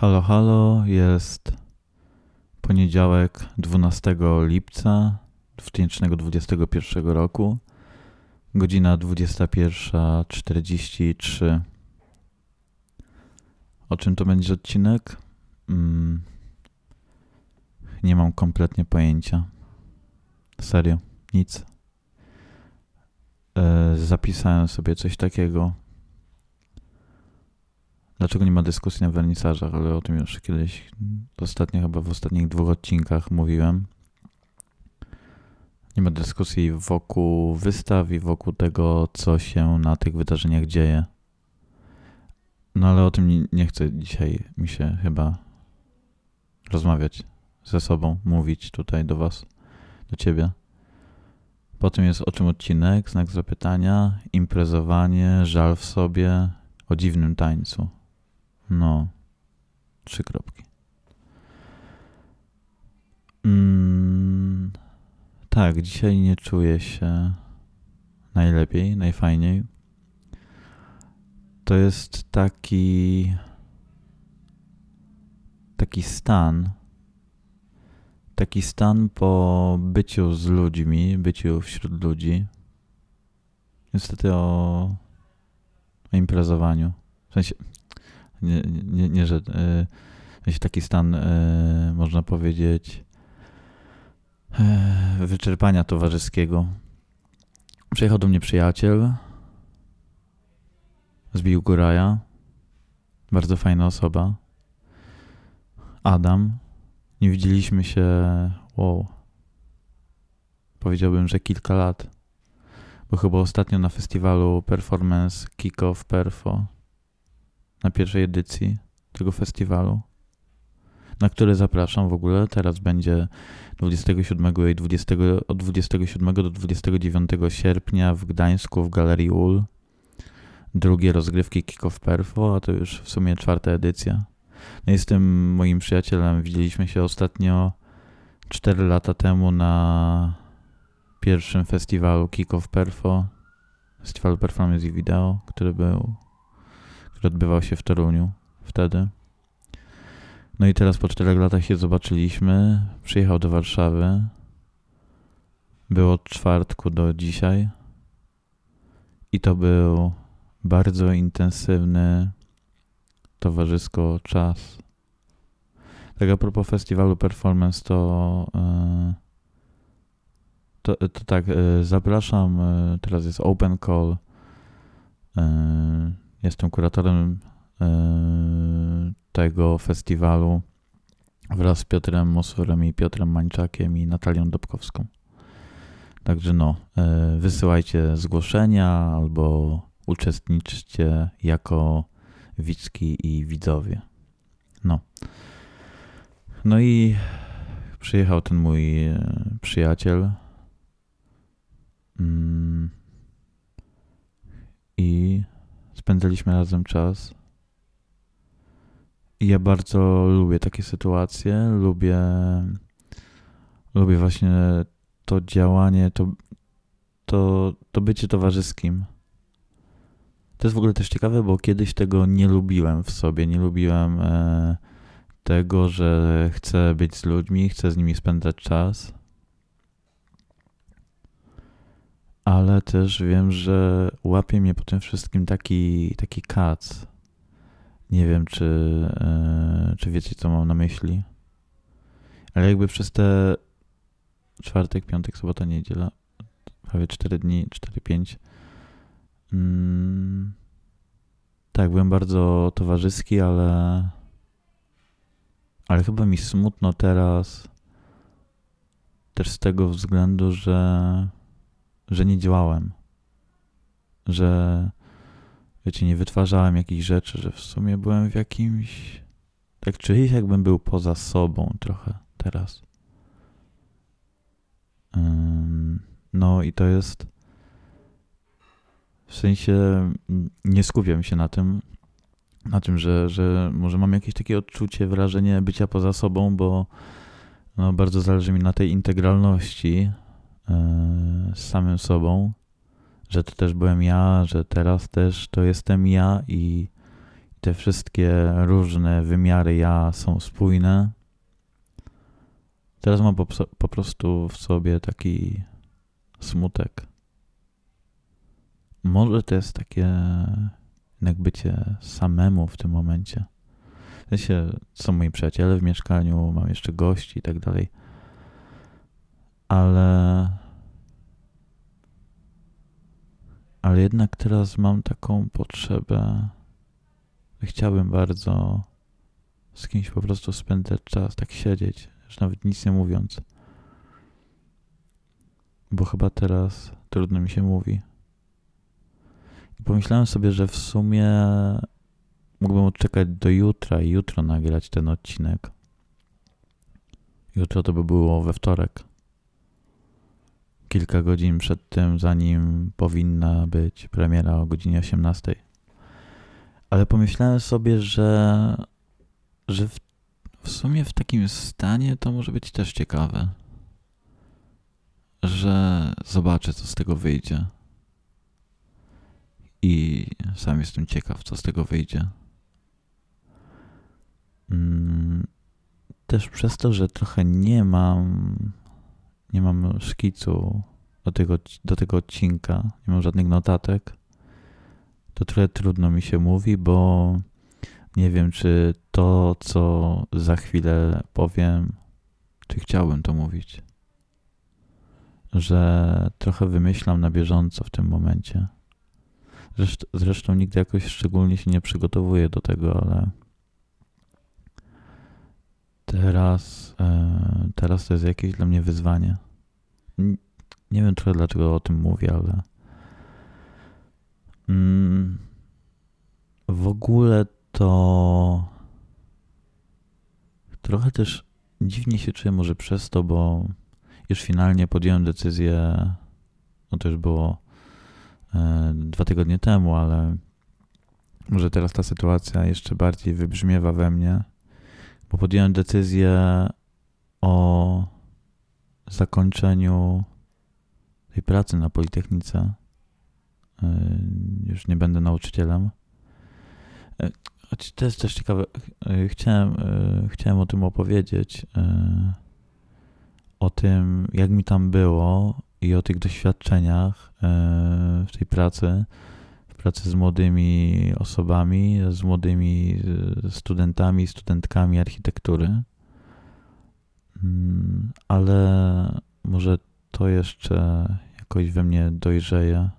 Halo, halo, jest poniedziałek 12 lipca 2021 roku, godzina 21.43. O czym to będzie odcinek? Mm, nie mam kompletnie pojęcia. Serio, nic. E, zapisałem sobie coś takiego Dlaczego nie ma dyskusji na wernisażach, ale o tym już kiedyś, ostatnio chyba w ostatnich dwóch odcinkach mówiłem. Nie ma dyskusji wokół wystaw i wokół tego, co się na tych wydarzeniach dzieje. No ale o tym nie, nie chcę dzisiaj mi się chyba rozmawiać ze sobą, mówić tutaj do Was, do Ciebie. Potem jest o czym odcinek, znak zapytania, imprezowanie, żal w sobie, o dziwnym tańcu. No, trzy kropki. Mm, tak, dzisiaj nie czuję się najlepiej, najfajniej. To jest taki taki stan, taki stan po byciu z ludźmi, byciu wśród ludzi. Niestety o, o imprezowaniu. W sensie, nie, nie, nie że e, taki stan, e, można powiedzieć, e, wyczerpania towarzyskiego. Przyjechał do mnie przyjaciel, zbił góraja, bardzo fajna osoba, Adam. Nie widzieliśmy się, wow, powiedziałbym, że kilka lat, bo chyba ostatnio na festiwalu Performance Kick-Off Perfo na pierwszej edycji tego festiwalu, na które zapraszam w ogóle. Teraz będzie 27 i 20, od 27 do 29 sierpnia w Gdańsku w Galerii UL. Drugie rozgrywki Kick-Off Perfo, a to już w sumie czwarta edycja. No jestem moim przyjacielem. Widzieliśmy się ostatnio 4 lata temu na pierwszym festiwalu Kick-Off Perfo, festiwalu Performance i Video, który był który odbywał się w Toruniu wtedy. No i teraz po czterech latach się zobaczyliśmy. Przyjechał do Warszawy. Było od czwartku do dzisiaj. I to był bardzo intensywny towarzysko czas. Tak a propos festiwalu Performance, to, e, to, to tak, e, zapraszam, e, teraz jest open call Jestem kuratorem e, tego festiwalu wraz z Piotrem Mosurem i Piotrem Mańczakiem i Natalią Dobkowską. Także no, e, wysyłajcie zgłoszenia albo uczestniczcie jako widzki i widzowie. No. No i przyjechał ten mój e, przyjaciel. Mm. I spędzaliśmy razem czas. I ja bardzo lubię takie sytuacje, lubię, lubię właśnie to działanie, to, to, to bycie towarzyskim. To jest w ogóle też ciekawe, bo kiedyś tego nie lubiłem w sobie, nie lubiłem e, tego, że chcę być z ludźmi, chcę z nimi spędzać czas. Ale też wiem, że łapie mnie po tym wszystkim taki, taki kac. Nie wiem, czy, yy, czy wiecie, co mam na myśli. Ale jakby przez te czwartek, piątek, sobota, niedziela, prawie 4 dni, 4-5, mm, tak, byłem bardzo towarzyski, ale ale chyba mi smutno teraz też z tego względu, że że nie działałem, że wiecie, nie wytwarzałem jakichś rzeczy, że w sumie byłem w jakimś. Tak czuję jakbym był poza sobą trochę teraz. No i to jest. W sensie nie skupiam się na tym, na tym, że, że może mam jakieś takie odczucie, wrażenie bycia poza sobą, bo no, bardzo zależy mi na tej integralności z samym sobą, że to też byłem ja, że teraz też to jestem ja i, te wszystkie różne wymiary ja są spójne. Teraz mam po, po prostu w sobie taki smutek. Może to jest takie jak bycie samemu w tym momencie. W sensie są moi przyjaciele w mieszkaniu, mam jeszcze gości i tak dalej. Ale ale jednak teraz mam taką potrzebę. Chciałbym bardzo z kimś po prostu spędzać czas, tak siedzieć, już nawet nic nie mówiąc. Bo chyba teraz trudno mi się mówi. I pomyślałem sobie, że w sumie mógłbym odczekać do jutra i jutro nagrać ten odcinek. Jutro to by było we wtorek kilka godzin przed tym, zanim powinna być premiera o godzinie 18. Ale pomyślałem sobie, że, że w, w sumie w takim stanie to może być też ciekawe. Że zobaczę, co z tego wyjdzie. I sam jestem ciekaw, co z tego wyjdzie. Mm, też przez to, że trochę nie mam nie mam szkicu do tego, do tego odcinka, nie mam żadnych notatek, to trochę trudno mi się mówi, bo nie wiem, czy to, co za chwilę powiem, czy chciałbym to mówić. Że trochę wymyślam na bieżąco w tym momencie. Zresztą, nigdy jakoś szczególnie się nie przygotowuję do tego, ale teraz, e, teraz to jest jakieś dla mnie wyzwanie. Nie wiem trochę dlaczego o tym mówię, ale mm, w ogóle to trochę też dziwnie się czuję może przez to, bo już finalnie podjąłem decyzję, no to już było e, dwa tygodnie temu, ale może teraz ta sytuacja jeszcze bardziej wybrzmiewa we mnie, bo podjąłem decyzję o zakończeniu tej pracy na Politechnice y, już nie będę nauczycielem. Y, choć to jest też ciekawe. Y, chciałem, chciałem o tym opowiedzieć. O tym, jak mi tam było i o tych doświadczeniach w tej pracy, pracy z młodymi osobami, z młodymi studentami, studentkami architektury. Mm, ale może to jeszcze jakoś we mnie dojrzeje.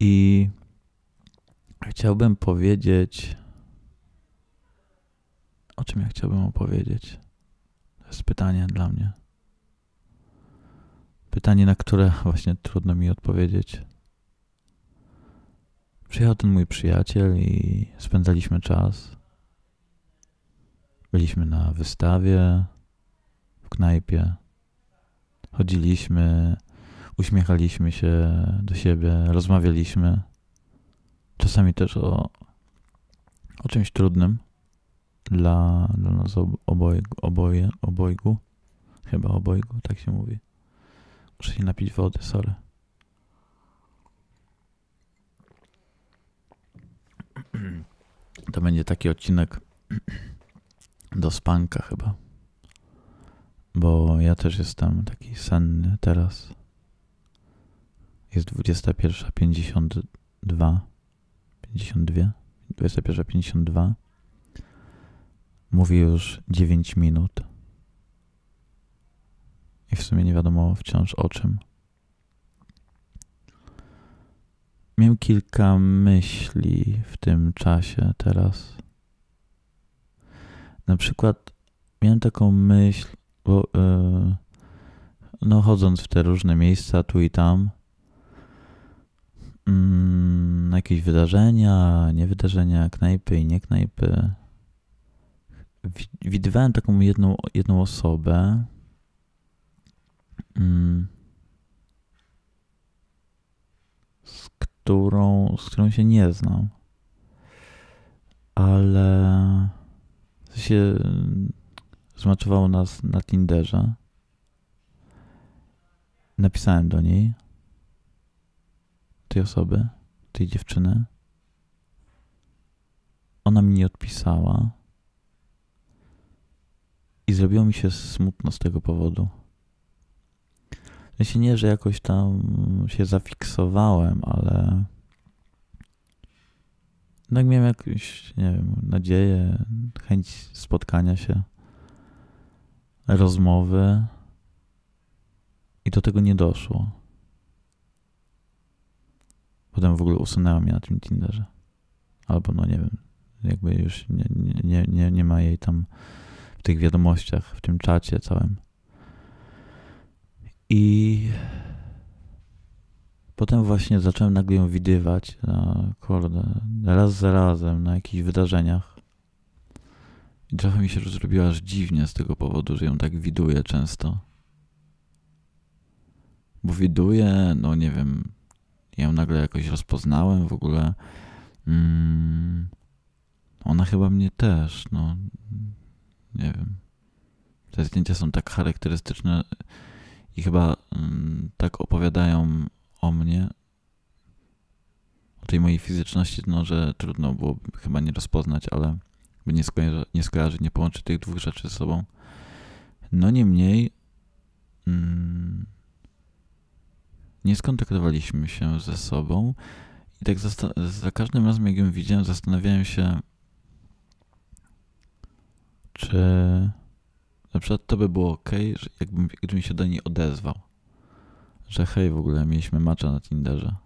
I chciałbym powiedzieć, o czym ja chciałbym opowiedzieć. To jest pytanie dla mnie. Pytanie, na które właśnie trudno mi odpowiedzieć. Przyjechał ten mój przyjaciel i spędzaliśmy czas. Byliśmy na wystawie, w knajpie. Chodziliśmy, uśmiechaliśmy się do siebie, rozmawialiśmy. Czasami też o, o czymś trudnym dla, dla nas oboje, oboje, obojgu. Chyba obojgu, tak się mówi. Muszę się napić wody, sorry. To będzie taki odcinek do spanka chyba. Bo ja też jestem taki senny teraz. Jest 21.52. 52. 21.52. Mówi już 9 minut. I w sumie nie wiadomo wciąż o czym. Miałem kilka myśli w tym czasie teraz. Na przykład miałem taką myśl, bo yy, no chodząc w te różne miejsca tu i tam, yy, jakieś wydarzenia, nie wydarzenia, knajpy i nie knajpy, widywałem taką jedną, jedną osobę, yy, z którą, z którą się nie znam, ale się zmaczowało nas na Tinderze. Napisałem do niej, tej osoby, tej dziewczyny. ona mi nie odpisała. I zrobiło mi się smutno z tego powodu. W sensie nie, że jakoś tam się zafiksowałem, ale tak miałem jakąś, nie wiem, nadzieję, chęć spotkania się, rozmowy i do tego nie doszło. Potem w ogóle usunęła mnie na tym Tinderze. Albo no nie wiem, jakby już nie, nie, nie, nie ma jej tam w tych wiadomościach, w tym czacie całym. I potem właśnie zacząłem nagle ją widywać, na, kurde, raz za razem na jakichś wydarzeniach. I trochę mi się zrobiło aż dziwnie z tego powodu, że ją tak widuję często. Bo widuję, no nie wiem, ją nagle jakoś rozpoznałem w ogóle. Mm, ona chyba mnie też, no nie wiem. Te zdjęcia są tak charakterystyczne i chyba mm, tak opowiadają o mnie, o tej mojej fizyczności, no, że trudno było chyba nie rozpoznać, ale nie skojarzy, nie skojarzy, nie połączy tych dwóch rzeczy ze sobą. No niemniej mm, nie skontaktowaliśmy się ze sobą i tak za, za każdym razem, jak ją widziałem, zastanawiałem się, czy na przykład to by było ok, że jakbym, gdybym się do niej odezwał. Że hej, w ogóle mieliśmy macza na Tinderze.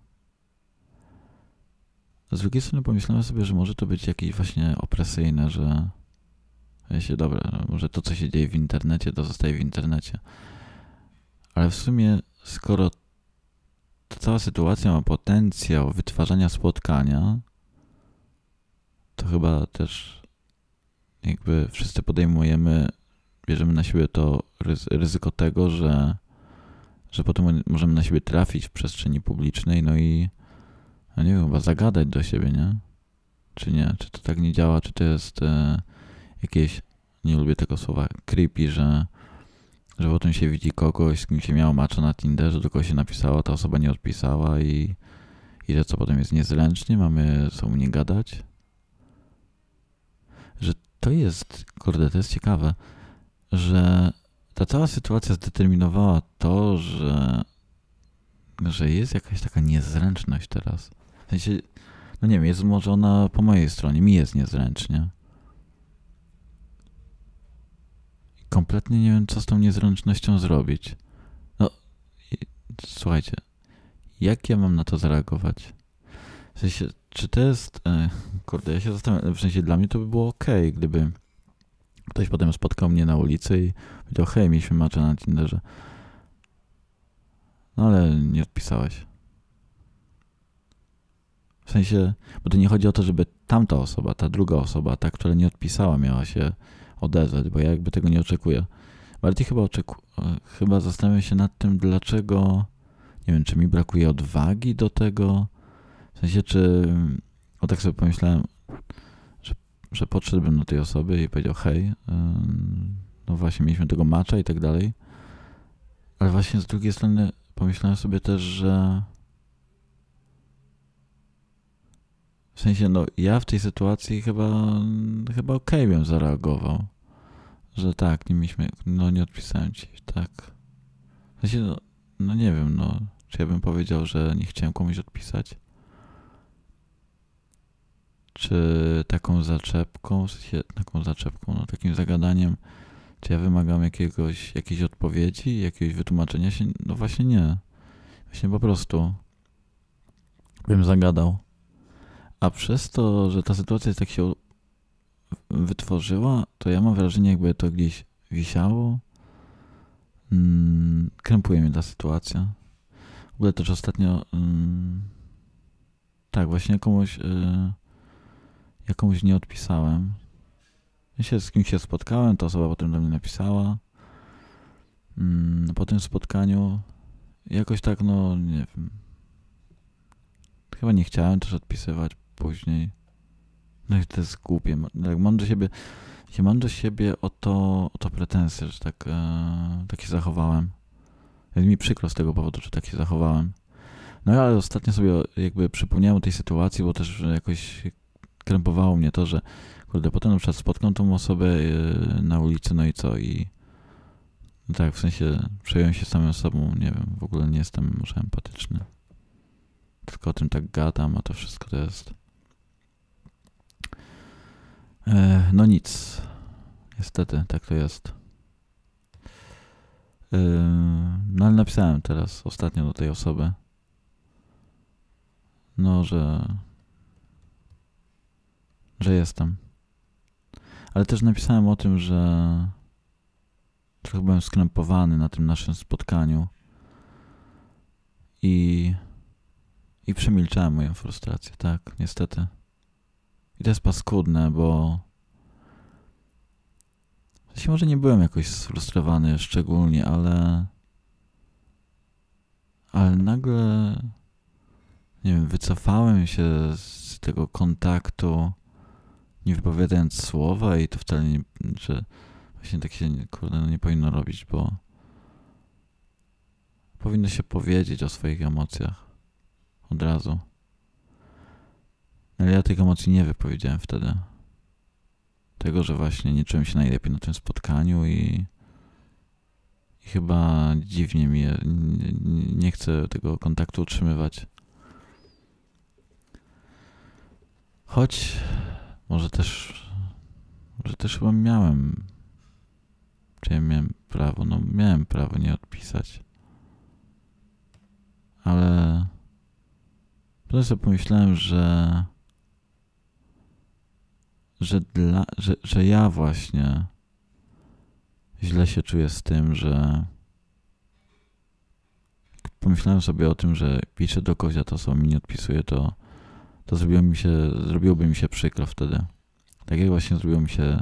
Z drugiej strony pomyślałem sobie, że może to być jakieś właśnie opresyjne, że ja się, dobra, może to, co się dzieje w internecie, to zostaje w internecie. Ale w sumie, skoro ta cała sytuacja ma potencjał wytwarzania spotkania, to chyba też jakby wszyscy podejmujemy, bierzemy na siebie to ryzyko tego, że, że potem możemy na siebie trafić w przestrzeni publicznej, no i no nie wiem, chyba zagadać do siebie, nie? Czy nie? Czy to tak nie działa? Czy to jest e, jakieś, nie lubię tego słowa, creepy, że że potem się widzi kogoś, z kim się miało macza na Tinderze, do się napisało, ta osoba nie odpisała i, i że co potem jest niezręcznie, mamy są nie gadać. Że to jest, kurde, to jest ciekawe, że ta cała sytuacja zdeterminowała to, że, że jest jakaś taka niezręczność teraz. W sensie, no nie wiem, jest może ona po mojej stronie, mi jest niezręcznie. kompletnie nie wiem, co z tą niezręcznością zrobić. No, słuchajcie, jak ja mam na to zareagować? W sensie, czy to jest. E, kurde, ja się zastanawiam. W sensie, dla mnie to by było ok, gdyby ktoś potem spotkał mnie na ulicy i powiedział: Hej, mieliśmy macze na Tinderze. No ale nie odpisałeś. W sensie, bo to nie chodzi o to, żeby tamta osoba, ta druga osoba, ta, która nie odpisała, miała się odezwać, bo ja jakby tego nie oczekuję. Bardziej chyba oczeku chyba zastanawiam się nad tym, dlaczego, nie wiem, czy mi brakuje odwagi do tego, w sensie, czy, o tak sobie pomyślałem, że podszedłbym do tej osoby i powiedział, hej, no właśnie mieliśmy tego macza i tak dalej, ale właśnie z drugiej strony pomyślałem sobie też, że W sensie, no ja w tej sytuacji chyba, chyba okej okay bym zareagował. Że tak, nie mieliśmy, no nie odpisałem ci, tak. W sensie, no, no nie wiem, no, czy ja bym powiedział, że nie chciałem komuś odpisać? Czy taką zaczepką, taką zaczepką, no takim zagadaniem, czy ja wymagam jakiegoś, jakiejś odpowiedzi, jakiegoś wytłumaczenia się? No właśnie nie. Właśnie po prostu bym zagadał. A przez to, że ta sytuacja tak się wytworzyła, to ja mam wrażenie, jakby to gdzieś wisiało. Mm, krępuje mnie ta sytuacja. W ogóle też ostatnio mm, tak, właśnie komuś y, ja komuś nie odpisałem. Ja się z kimś się spotkałem, ta osoba potem do mnie napisała. Mm, po tym spotkaniu jakoś tak, no nie wiem. Chyba nie chciałem też odpisywać później. No i to jest głupie. Mam do siebie, mam do siebie o to, o to pretensje, że tak, e, tak się zachowałem. Jest mi przykro z tego powodu, że tak się zachowałem. No ale ostatnio sobie jakby przypomniałem o tej sytuacji, bo też jakoś krępowało mnie to, że kurde, potem na przykład spotkam tą osobę yy, na ulicy, no i co, i no tak, w sensie przejąłem się samym sobą, nie wiem, w ogóle nie jestem może empatyczny. Tylko o tym tak gadam, a to wszystko to jest... E, no nic. Niestety, tak to jest. E, no ale napisałem teraz ostatnio do tej osoby, no, że że jestem. Ale też napisałem o tym, że trochę byłem skrępowany na tym naszym spotkaniu i, i przemilczałem moją frustrację, tak, niestety. I to jest paskudne, bo w może nie byłem jakoś sfrustrowany szczególnie, ale ale nagle nie wiem, wycofałem się z tego kontaktu nie wypowiadając słowa i to wcale nie, że właśnie tak się kurde, no nie powinno robić, bo powinno się powiedzieć o swoich emocjach od razu. Ale ja tych emocji nie wypowiedziałem wtedy. Tego, że właśnie nie czułem się najlepiej na tym spotkaniu i, i chyba dziwnie mi nie, nie chcę tego kontaktu utrzymywać. Choć może też, może też chyba miałem, czy ja miałem prawo, no miałem prawo nie odpisać. Ale potem sobie pomyślałem, że że, dla, że, że ja właśnie źle się czuję z tym, że pomyślałem sobie o tym, że piszę do kogoś, a to co mi nie odpisuje, to to zrobiło mi się, zrobiłoby mi się przykro wtedy. Tak jak właśnie zrobiło mi się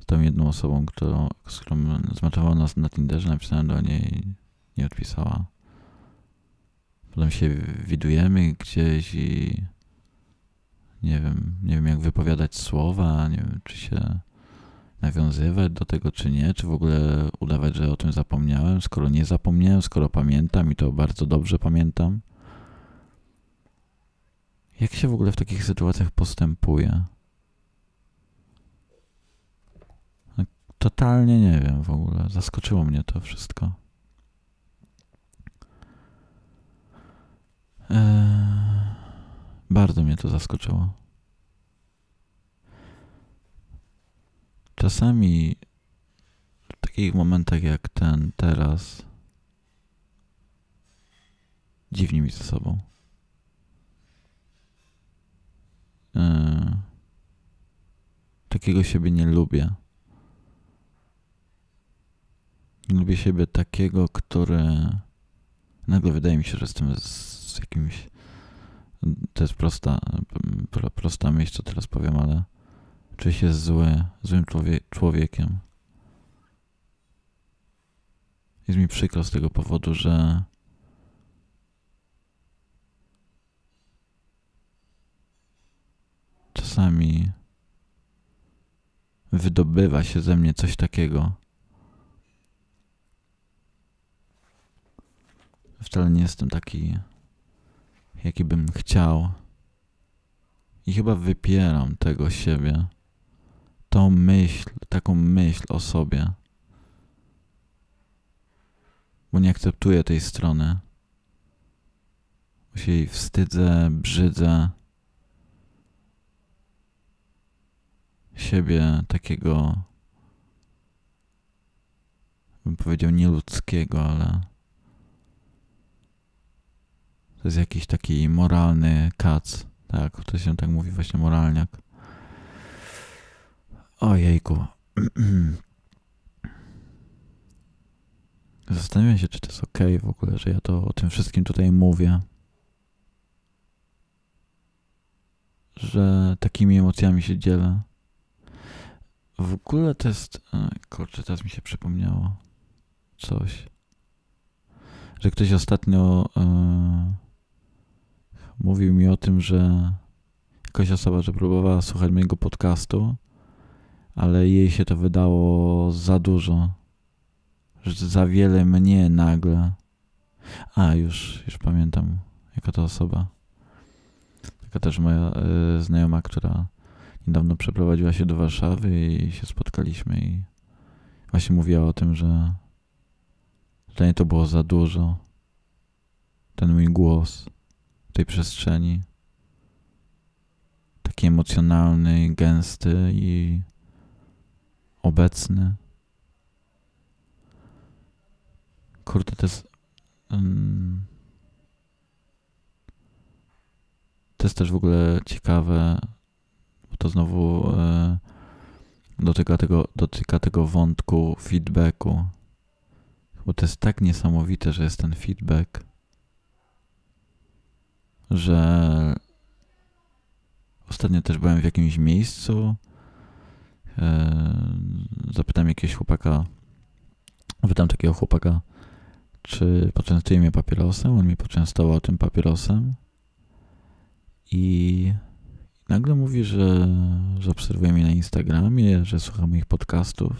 z tą jedną osobą, którą, z którą zmaczowała nas na Tinderze, napisałem do niej nie odpisała. Potem się widujemy gdzieś i nie wiem, nie wiem jak wypowiadać słowa, nie wiem czy się nawiązywać do tego czy nie, czy w ogóle udawać, że o tym zapomniałem, skoro nie zapomniałem, skoro pamiętam i to bardzo dobrze pamiętam. Jak się w ogóle w takich sytuacjach postępuje? Totalnie nie wiem w ogóle. Zaskoczyło mnie to wszystko. Eee, bardzo mnie to zaskoczyło. Czasami w takich momentach jak ten teraz dziwnie mi ze sobą. Yy, takiego siebie nie lubię. Lubię siebie takiego, który nagle wydaje mi się, że jestem z jakimś. To jest prosta, prosta myśl, co teraz powiem, ale czuję się zły, złym człowie człowiekiem. Jest mi przykro z tego powodu, że czasami wydobywa się ze mnie coś takiego. Wcale nie jestem taki, jaki bym chciał. I chyba wypieram tego siebie. Tą myśl, taką myśl o sobie. Bo nie akceptuję tej strony. Bo się jej wstydzę, brzydzę. Siebie takiego, bym powiedział, nieludzkiego, ale to jest jakiś taki moralny kac, tak, to się tak mówi, właśnie moralniak. Ojejku. Zastanawiam się, czy to jest ok w ogóle, że ja to o tym wszystkim tutaj mówię. Że takimi emocjami się dzielę. W ogóle to jest. Kurczę, teraz mi się przypomniało coś. Że ktoś ostatnio e, mówił mi o tym, że jakaś osoba, że próbowała słuchać mojego podcastu, ale jej się to wydało za dużo. Że za wiele mnie nagle. A, już, już pamiętam, jaka to osoba. taka też moja y, znajoma, która niedawno przeprowadziła się do Warszawy i się spotkaliśmy i właśnie mówiła o tym, że dla niej to było za dużo. Ten mój głos w tej przestrzeni. Taki emocjonalny, gęsty i obecny. Kurde, to jest. Um, to jest też w ogóle ciekawe, to znowu e, dotyka, tego, dotyka tego wątku feedbacku. Bo to jest tak niesamowite, że jest ten feedback, że ostatnio też byłem w jakimś miejscu. E, zapytałem jakiegoś chłopaka, pytam takiego chłopaka, czy poczęstuje mnie papierosem. On mi poczęstował tym papierosem. I nagle mówi, że, że obserwuje mnie na Instagramie, że słucha moich podcastów.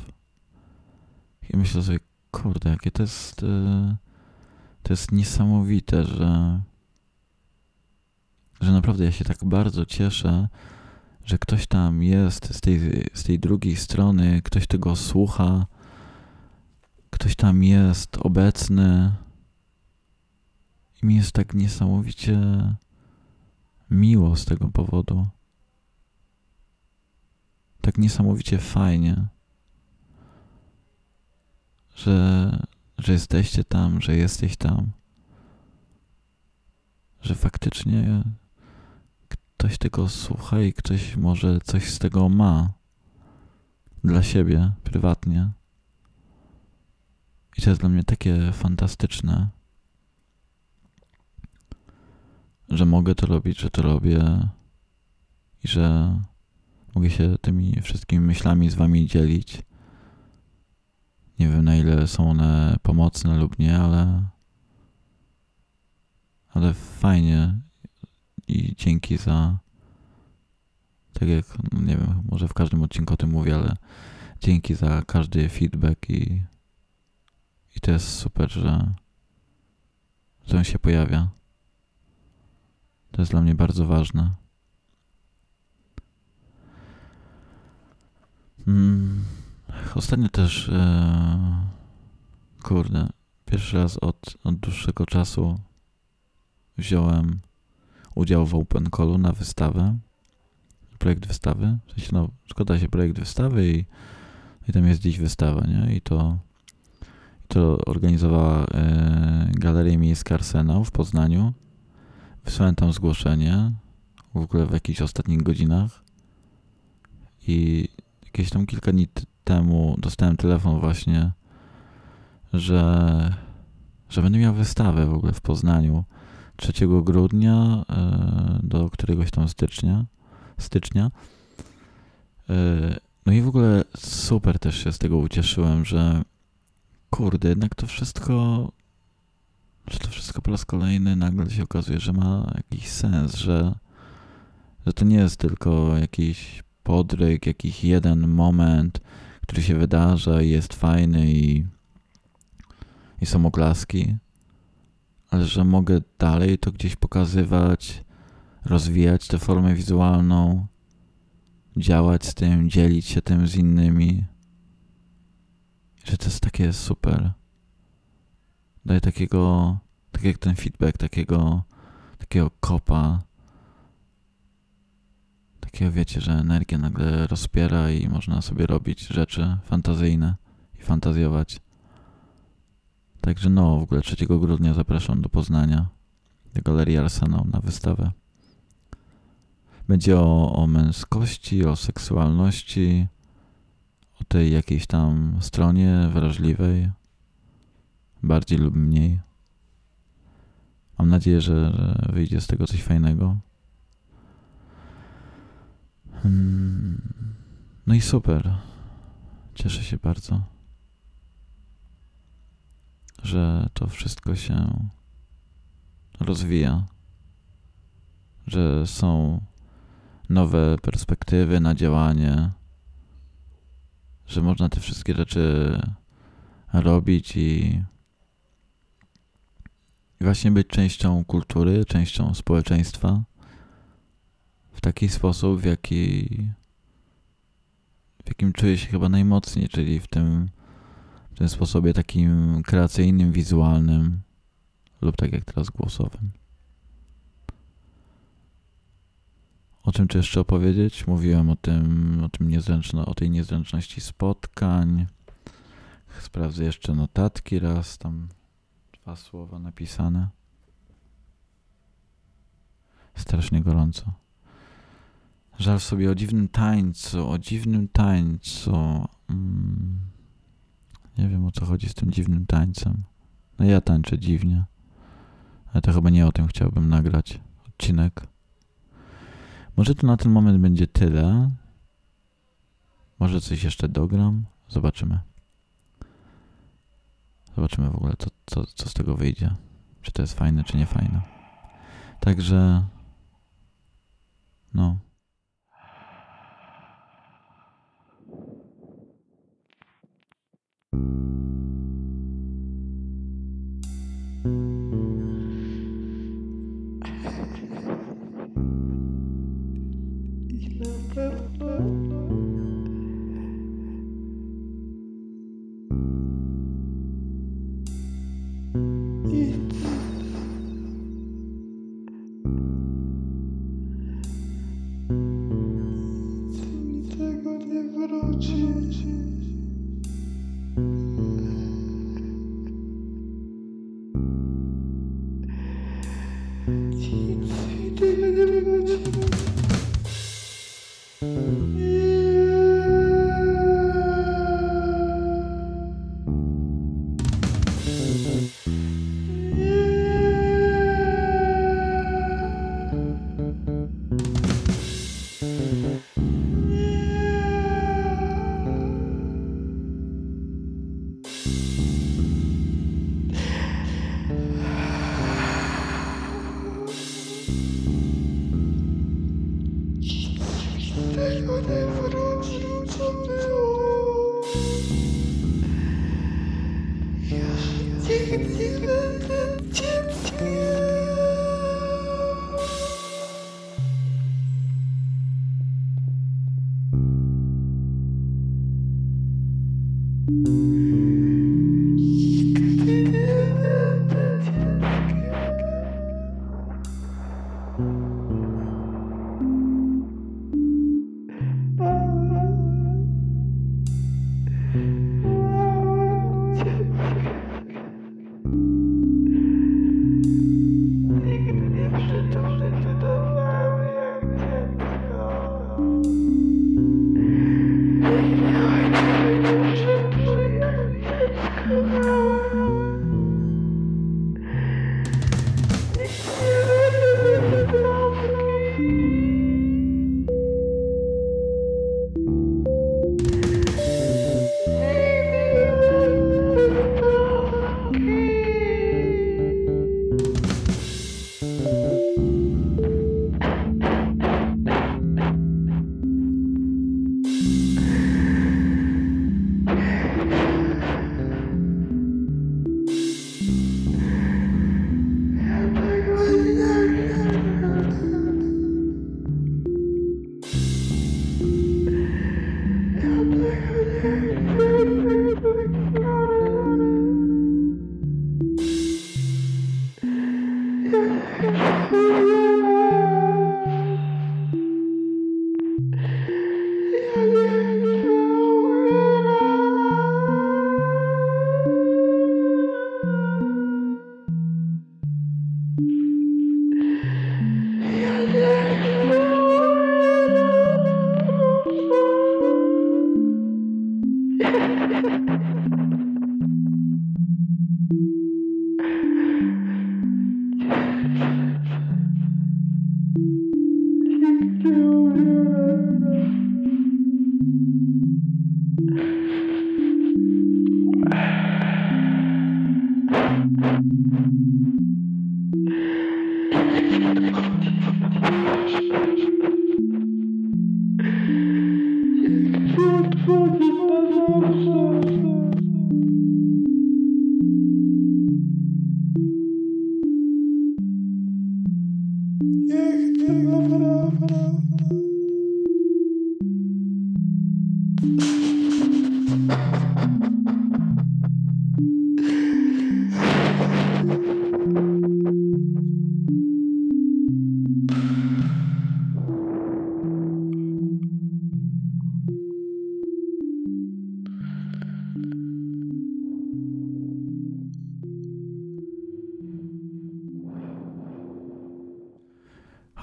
I myślę sobie, kurde, jakie to jest, e, to jest niesamowite, że, że naprawdę ja się tak bardzo cieszę, że ktoś tam jest z tej, z tej drugiej strony, ktoś tego słucha, ktoś tam jest obecny. I mi jest tak niesamowicie miło z tego powodu. Tak niesamowicie fajnie, że, że jesteście tam, że jesteś tam, że faktycznie ktoś tego słucha i ktoś może coś z tego ma dla siebie prywatnie. I to jest dla mnie takie fantastyczne. Że mogę to robić, że to robię i że mogę się tymi wszystkimi myślami z wami dzielić. Nie wiem na ile są one pomocne lub nie, ale ale fajnie i dzięki za tak jak, no nie wiem, może w każdym odcinku o tym mówię, ale dzięki za każdy feedback i i to jest super, że, że on się pojawia. To jest dla mnie bardzo ważne. Hmm. Ostatnio też, e, kurde, pierwszy raz od, od dłuższego czasu wziąłem udział w Open Callu na wystawę, projekt wystawy. W sensie, no, szkoda się projekt wystawy i, i tam jest dziś wystawa, nie? I to, to organizowała e, Galeria Miejska Arsenał w Poznaniu. Wysłałem tam zgłoszenie w ogóle w jakichś ostatnich godzinach i jakieś tam kilka dni temu dostałem telefon właśnie, że, że będę miał wystawę w ogóle w Poznaniu 3 grudnia e, do któregoś tam stycznia. stycznia. E, no i w ogóle super też się z tego ucieszyłem, że kurde, jednak to wszystko że to wszystko po raz kolejny nagle się okazuje, że ma jakiś sens, że, że to nie jest tylko jakiś podryk, jakiś jeden moment, który się wydarza i jest fajny i, i są oklaski, ale że mogę dalej to gdzieś pokazywać, rozwijać tę formę wizualną, działać z tym, dzielić się tym z innymi. Że to jest takie super daje takiego, tak jak ten feedback, takiego, takiego kopa, takiego wiecie, że energia nagle rozpiera i można sobie robić rzeczy fantazyjne i fantazjować. Także no, w ogóle 3 grudnia zapraszam do Poznania, do Galerii Arsenał na wystawę. Będzie o, o męskości, o seksualności, o tej jakiejś tam stronie wrażliwej, bardziej lub mniej. Mam nadzieję, że, że wyjdzie z tego coś fajnego. Hmm. No i super. Cieszę się bardzo, że to wszystko się rozwija, że są nowe perspektywy na działanie, że można te wszystkie rzeczy robić i właśnie być częścią kultury, częścią społeczeństwa, taki sposób, w jaki w jakim czuję się chyba najmocniej, czyli w tym, w tym sposobie takim kreacyjnym, wizualnym lub tak jak teraz głosowym. O czym tu jeszcze opowiedzieć? Mówiłem o tym, o tym niezręczno, o tej niezręczności spotkań. Sprawdzę jeszcze notatki raz, tam dwa słowa napisane. Strasznie gorąco. Żal sobie o dziwnym tańcu, o dziwnym tańcu. Mm. Nie wiem o co chodzi z tym dziwnym tańcem. No ja tańczę dziwnie. Ale to chyba nie o tym chciałbym nagrać odcinek. Może to na ten moment będzie tyle. Może coś jeszcze dogram. Zobaczymy. Zobaczymy w ogóle, co, co, co z tego wyjdzie. Czy to jest fajne, czy nie fajne. Także. No. I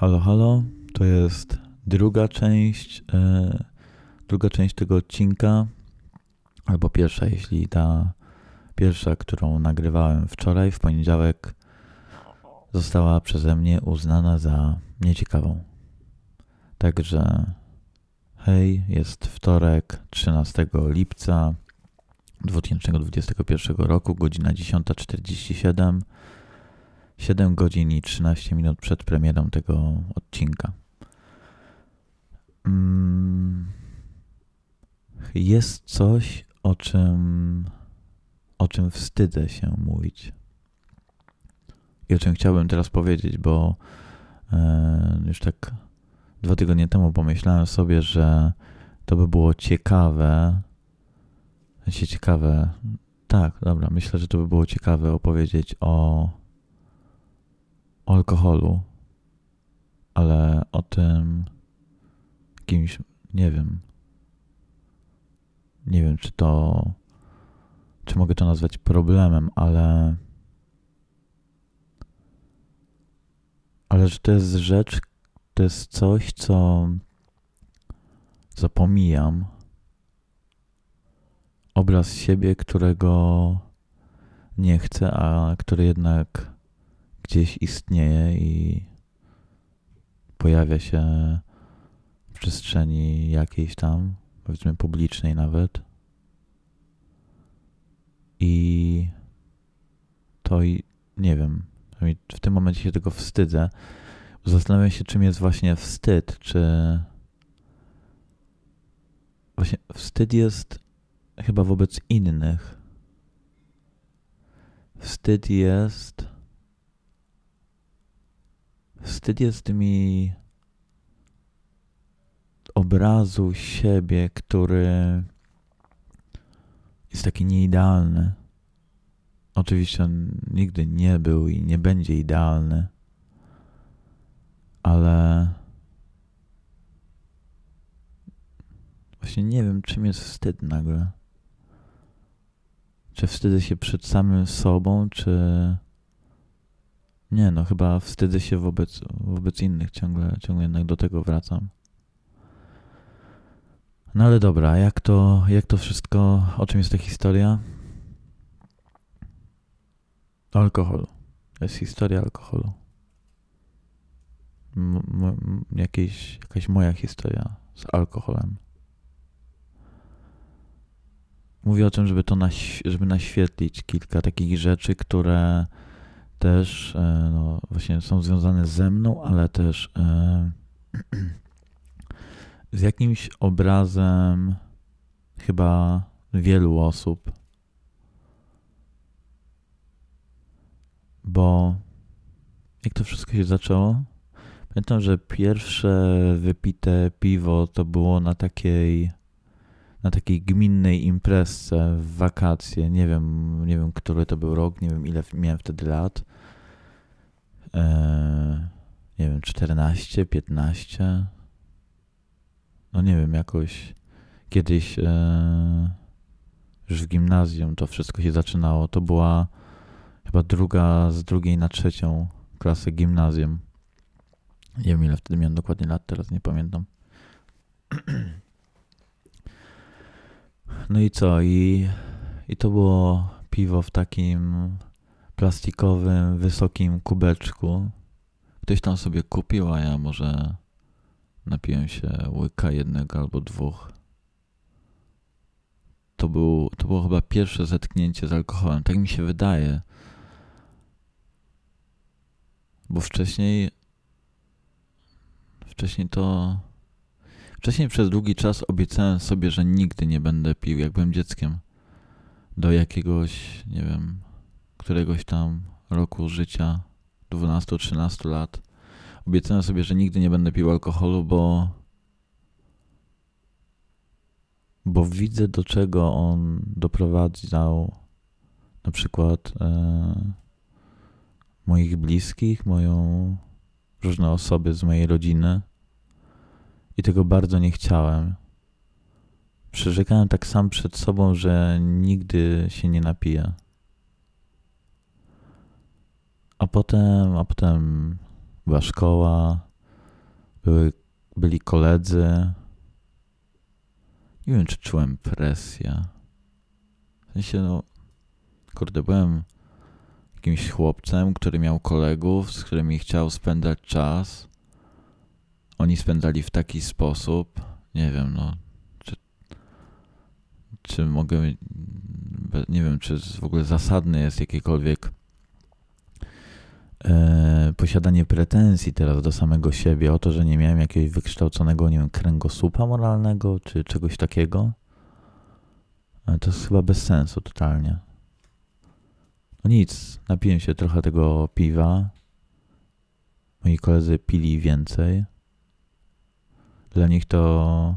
Halo, halo, to jest druga część, e, druga część tego odcinka, albo pierwsza, jeśli ta pierwsza, którą nagrywałem wczoraj, w poniedziałek, została przeze mnie uznana za nieciekawą. Także hej, jest wtorek, 13 lipca 2021 roku, godzina 10.47. 7 godzin i 13 minut przed premierą tego odcinka. Mm, Jest coś, o czym, o czym wstydzę się mówić. I o czym chciałbym teraz powiedzieć, bo e, już tak dwa tygodnie temu pomyślałem sobie, że to by było ciekawe. sensie ciekawe. Tak, dobra, myślę, że to by było ciekawe opowiedzieć o o alkoholu, ale o tym jakimś, nie wiem, nie wiem, czy to, czy mogę to nazwać problemem, ale, ale że to jest rzecz, to jest coś, co zapomijam. Obraz siebie, którego nie chcę, a który jednak gdzieś istnieje i pojawia się w przestrzeni jakiejś tam, powiedzmy publicznej nawet. I to i nie wiem, w tym momencie się tego wstydzę. Zastanawiam się, czym jest właśnie wstyd. Czy właśnie wstyd jest chyba wobec innych. Wstyd jest Wstyd jest mi obrazu siebie, który jest taki nieidealny. Oczywiście on nigdy nie był i nie będzie idealny, ale właśnie nie wiem, czym jest wstyd nagle. Czy wstydzę się przed samym sobą, czy nie, no chyba wstydzę się wobec, wobec innych, ciągle, ciągle jednak do tego wracam. No ale dobra, jak to, jak to wszystko, o czym jest ta historia? Alkoholu. To jest historia alkoholu. M- jakieś, jakaś moja historia z alkoholem. Mówię o tym, żeby to naś- żeby naświetlić kilka takich rzeczy, które też e, no, właśnie są związane ze mną, ale też e, z jakimś obrazem chyba wielu osób. Bo jak to wszystko się zaczęło? Pamiętam, że pierwsze wypite piwo to było na takiej na takiej gminnej imprezce w wakacje. Nie wiem, nie wiem, który to był rok, nie wiem ile miałem wtedy lat. Eee, nie wiem, 14, 15. No nie wiem, jakoś kiedyś eee, już w gimnazjum to wszystko się zaczynało. To była chyba druga z drugiej na trzecią klasę gimnazjum. Nie wiem ile wtedy miałem dokładnie lat, teraz nie pamiętam. No i co? I, I to było piwo w takim plastikowym, wysokim kubeczku. Ktoś tam sobie kupił, a ja może napiłem się łyka jednego albo dwóch. To, był, to było chyba pierwsze zetknięcie z alkoholem. Tak mi się wydaje. Bo wcześniej. Wcześniej to. Wcześniej przez długi czas obiecałem sobie, że nigdy nie będę pił, jak byłem dzieckiem. Do jakiegoś, nie wiem, któregoś tam roku życia, 12-13 lat. Obiecałem sobie, że nigdy nie będę pił alkoholu, bo bo widzę, do czego on doprowadzał na przykład e, moich bliskich, moją różne osoby z mojej rodziny i tego bardzo nie chciałem. Przyrzekałem tak sam przed sobą, że nigdy się nie napiję. A potem, a potem była szkoła, były, byli koledzy. Nie wiem, czy czułem presję. W sensie, no, kurde, byłem jakimś chłopcem, który miał kolegów, z którymi chciał spędzać czas. Oni spędzali w taki sposób. Nie wiem, no, czy, czy mogę, nie wiem, czy w ogóle zasadne jest jakiekolwiek e, posiadanie pretensji teraz do samego siebie o to, że nie miałem jakiegoś wykształconego, nie wiem, kręgosłupa moralnego, czy czegoś takiego. Ale to jest chyba bez sensu totalnie. No nic, napiłem się trochę tego piwa. Moi koledzy pili więcej. Dla nich to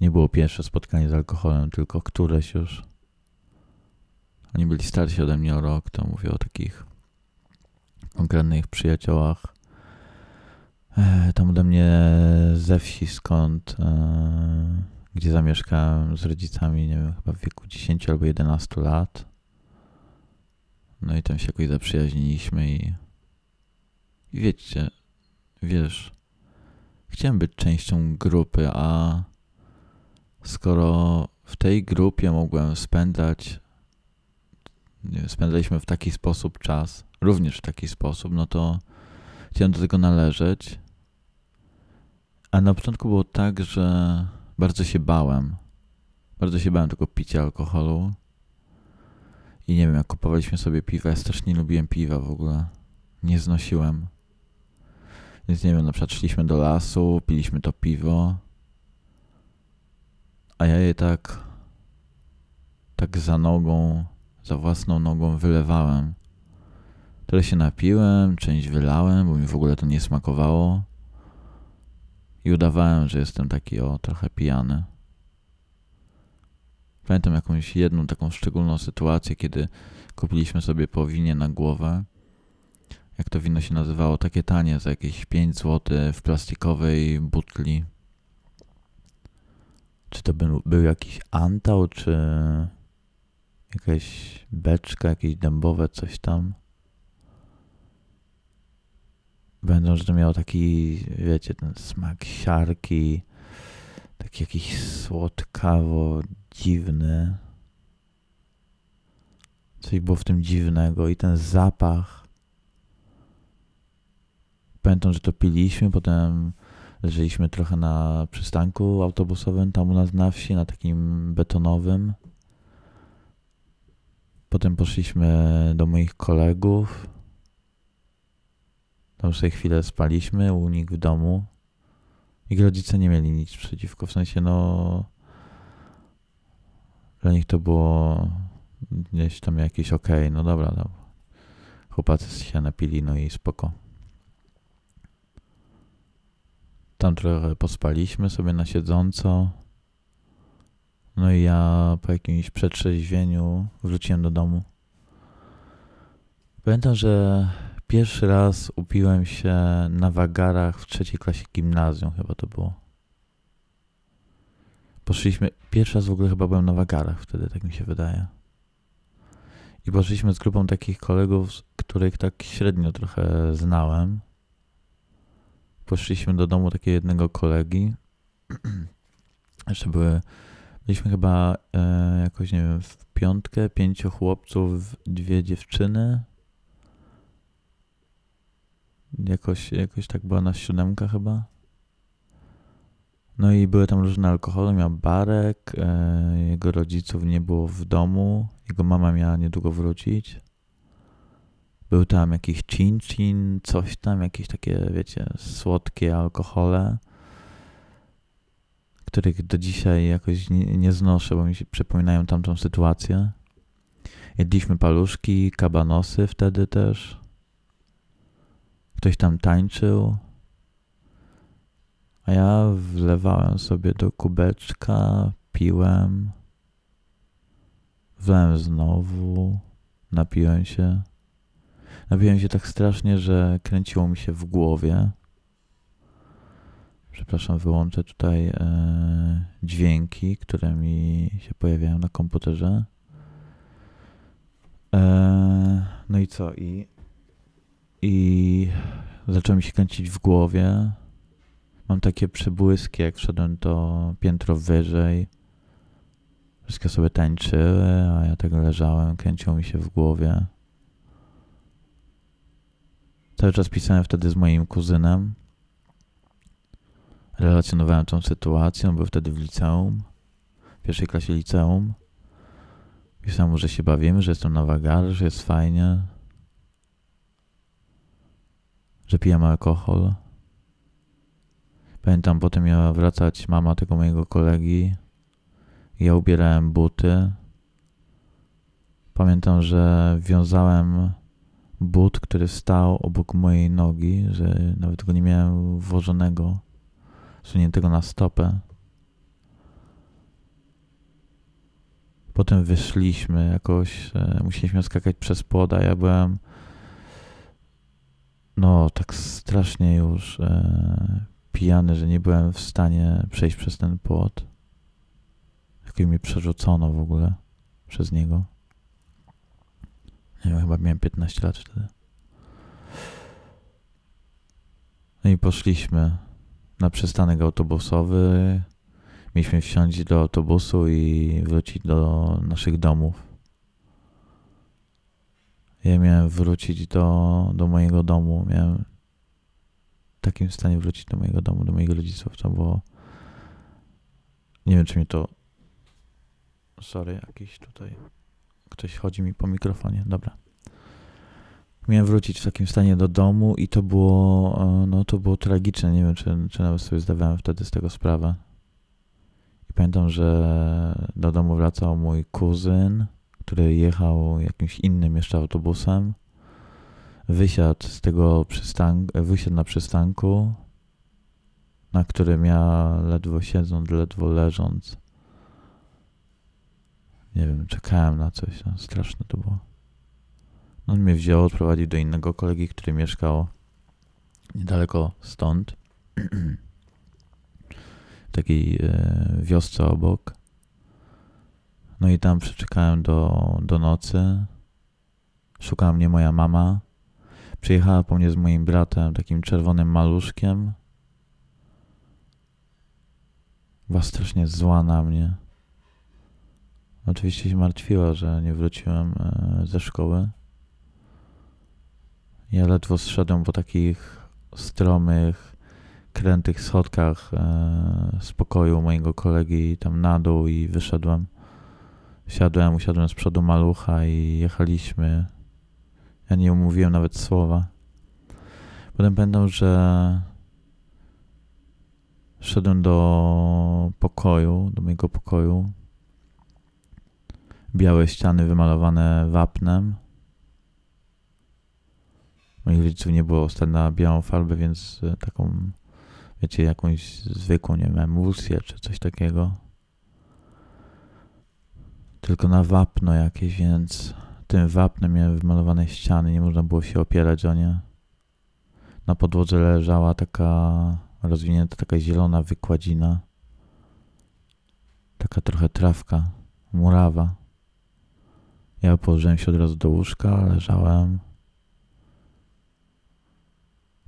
nie było pierwsze spotkanie z alkoholem, tylko któreś już. Oni byli starsi ode mnie o rok, to mówię o takich konkretnych przyjaciołach. E, tam ode mnie ze wsi, skąd, e, gdzie zamieszkałem z rodzicami, nie wiem, chyba w wieku 10 albo 11 lat. No i tam się jakoś zaprzyjaźniliśmy i, i wiecie, wiesz, chciałem być częścią grupy, a skoro w tej grupie mogłem spędzać, spędzaliśmy w taki sposób czas, również w taki sposób, no to chciałem do tego należeć. A na początku było tak, że bardzo się bałem. Bardzo się bałem tego picia alkoholu. I nie wiem, jak kupowaliśmy sobie piwa, ja strasznie lubiłem piwa w ogóle. Nie znosiłem. Więc nie wiem, na przykład szliśmy do lasu, piliśmy to piwo. A ja je tak, tak za nogą, za własną nogą wylewałem. Tyle się napiłem, część wylałem, bo mi w ogóle to nie smakowało. I udawałem, że jestem taki o trochę pijany. Pamiętam jakąś jedną taką szczególną sytuację, kiedy kupiliśmy sobie po winie na głowę. Jak to wino się nazywało? Takie tanie, za jakieś 5 zł w plastikowej butli. Czy to był, był jakiś antał, czy jakaś beczka, jakieś dębowe, coś tam. Będą, że to miało taki, wiecie, ten smak siarki, taki jakiś słodkawo dziwny. Coś było w tym dziwnego i ten zapach. Pamiętam, że to piliśmy, potem leżeliśmy trochę na przystanku autobusowym tam u nas na wsi, na takim betonowym. Potem poszliśmy do moich kolegów. Tam sobie chwilę spaliśmy u nich w domu. Ich rodzice nie mieli nic przeciwko, w sensie no dla nich to było gdzieś tam jakieś okej, okay, no dobra, dobra. Chłopacy się napili, no i spoko. Tam trochę pospaliśmy sobie na siedząco. No i ja po jakimś przetrzeźwieniu wróciłem do domu. Pamiętam, że pierwszy raz upiłem się na wagarach w trzeciej klasie gimnazjum, chyba to było. Poszliśmy, pierwszy raz w ogóle chyba byłem na wagarach wtedy, tak mi się wydaje. I poszliśmy z grupą takich kolegów, których tak średnio trochę znałem. Poszliśmy do domu takiego jednego kolegi. Jeszcze były, byliśmy chyba e, jakoś, nie wiem, w piątkę, pięciu chłopców, dwie dziewczyny. Jakoś, jakoś tak była na siódemka chyba. No i były tam różne alkohole, miał barek, e, jego rodziców nie było w domu, jego mama miała niedługo wrócić. Był tam jakiś chin-chin, coś tam, jakieś takie, wiecie, słodkie alkohole, których do dzisiaj jakoś nie, nie znoszę, bo mi się przypominają tamtą sytuację. Jedliśmy paluszki, kabanosy wtedy też. Ktoś tam tańczył. A ja wlewałem sobie do kubeczka napiłem. Wlałem znowu. Napiłem się. Napiłem się tak strasznie, że kręciło mi się w głowie. Przepraszam, wyłączę tutaj e, dźwięki, które mi się pojawiają na komputerze. E, no i co? I, I zaczęło mi się kręcić w głowie. Mam takie przebłyski, jak wszedłem to piętro wyżej. Wszystkie sobie tańczyły, a ja tak leżałem, kręciło mi się w głowie. Cały czas pisałem wtedy z moim kuzynem. Relacjonowałem tą sytuację, on był wtedy w liceum, w pierwszej klasie liceum. Pisałem mu, że się bawimy, że jestem na wagarze, że jest fajnie, że pijemy alkohol. Pamiętam, potem miała wracać mama tego mojego kolegi. Ja ubierałem buty. Pamiętam, że wiązałem but, który stał obok mojej nogi, że nawet go nie miałem włożonego, suniętego na stopę. Potem wyszliśmy jakoś, e, musieliśmy skakać przez płot, a ja byłem no tak strasznie już e, pijany, że nie byłem w stanie przejść przez ten płot. Jak mnie przerzucono w ogóle przez niego. Wiem, chyba miałem 15 lat wtedy. No i poszliśmy na przystanek autobusowy. Mieliśmy wsiąść do autobusu i wrócić do naszych domów. Ja miałem wrócić do, do mojego domu. Miałem w takim stanie wrócić do mojego domu, do moich rodziców. To było. Nie wiem, czy mnie to. Sorry, jakiś tutaj. Ktoś chodzi mi po mikrofonie. Dobra. Miałem wrócić w takim stanie do domu i to było, e, no to było tragiczne. Nie wiem, czy, czy nawet sobie zdawałem wtedy z tego sprawę. I pamiętam, że do domu wracał mój kuzyn, który jechał jakimś innym jeszcze autobusem. Wysiadł z tego przystanku, wysiadł na przystanku, na którym ja ledwo siedząc, ledwo leżąc, nie wiem, czekałem na coś, no, straszne to było. On mnie wziął, odprowadził do innego kolegi, który mieszkał niedaleko stąd. takiej e, wiosce obok. No i tam przeczekałem do, do nocy. Szukała mnie moja mama. Przyjechała po mnie z moim bratem, takim czerwonym maluszkiem. Była strasznie zła na mnie. Oczywiście się martwiła, że nie wróciłem e, ze szkoły. Ja ledwo zszedłem po takich stromych, krętych schodkach e, z pokoju mojego kolegi tam na dół i wyszedłem. Siadłem, usiadłem z przodu malucha i jechaliśmy. Ja nie umówiłem nawet słowa. Potem pamiętam, że szedłem do pokoju, do mojego pokoju. Białe ściany wymalowane wapnem. Moich rodziców nie było stać na białą farbę, więc e, taką, wiecie, jakąś zwykłą, nie wiem, emulsję czy coś takiego. Tylko na wapno jakieś, więc tym wapnem miałem wymalowane ściany, nie można było się opierać o nie. Na podłodze leżała taka rozwinięta, taka zielona wykładzina. Taka trochę trawka, murawa. Ja położyłem się od razu do łóżka, leżałem.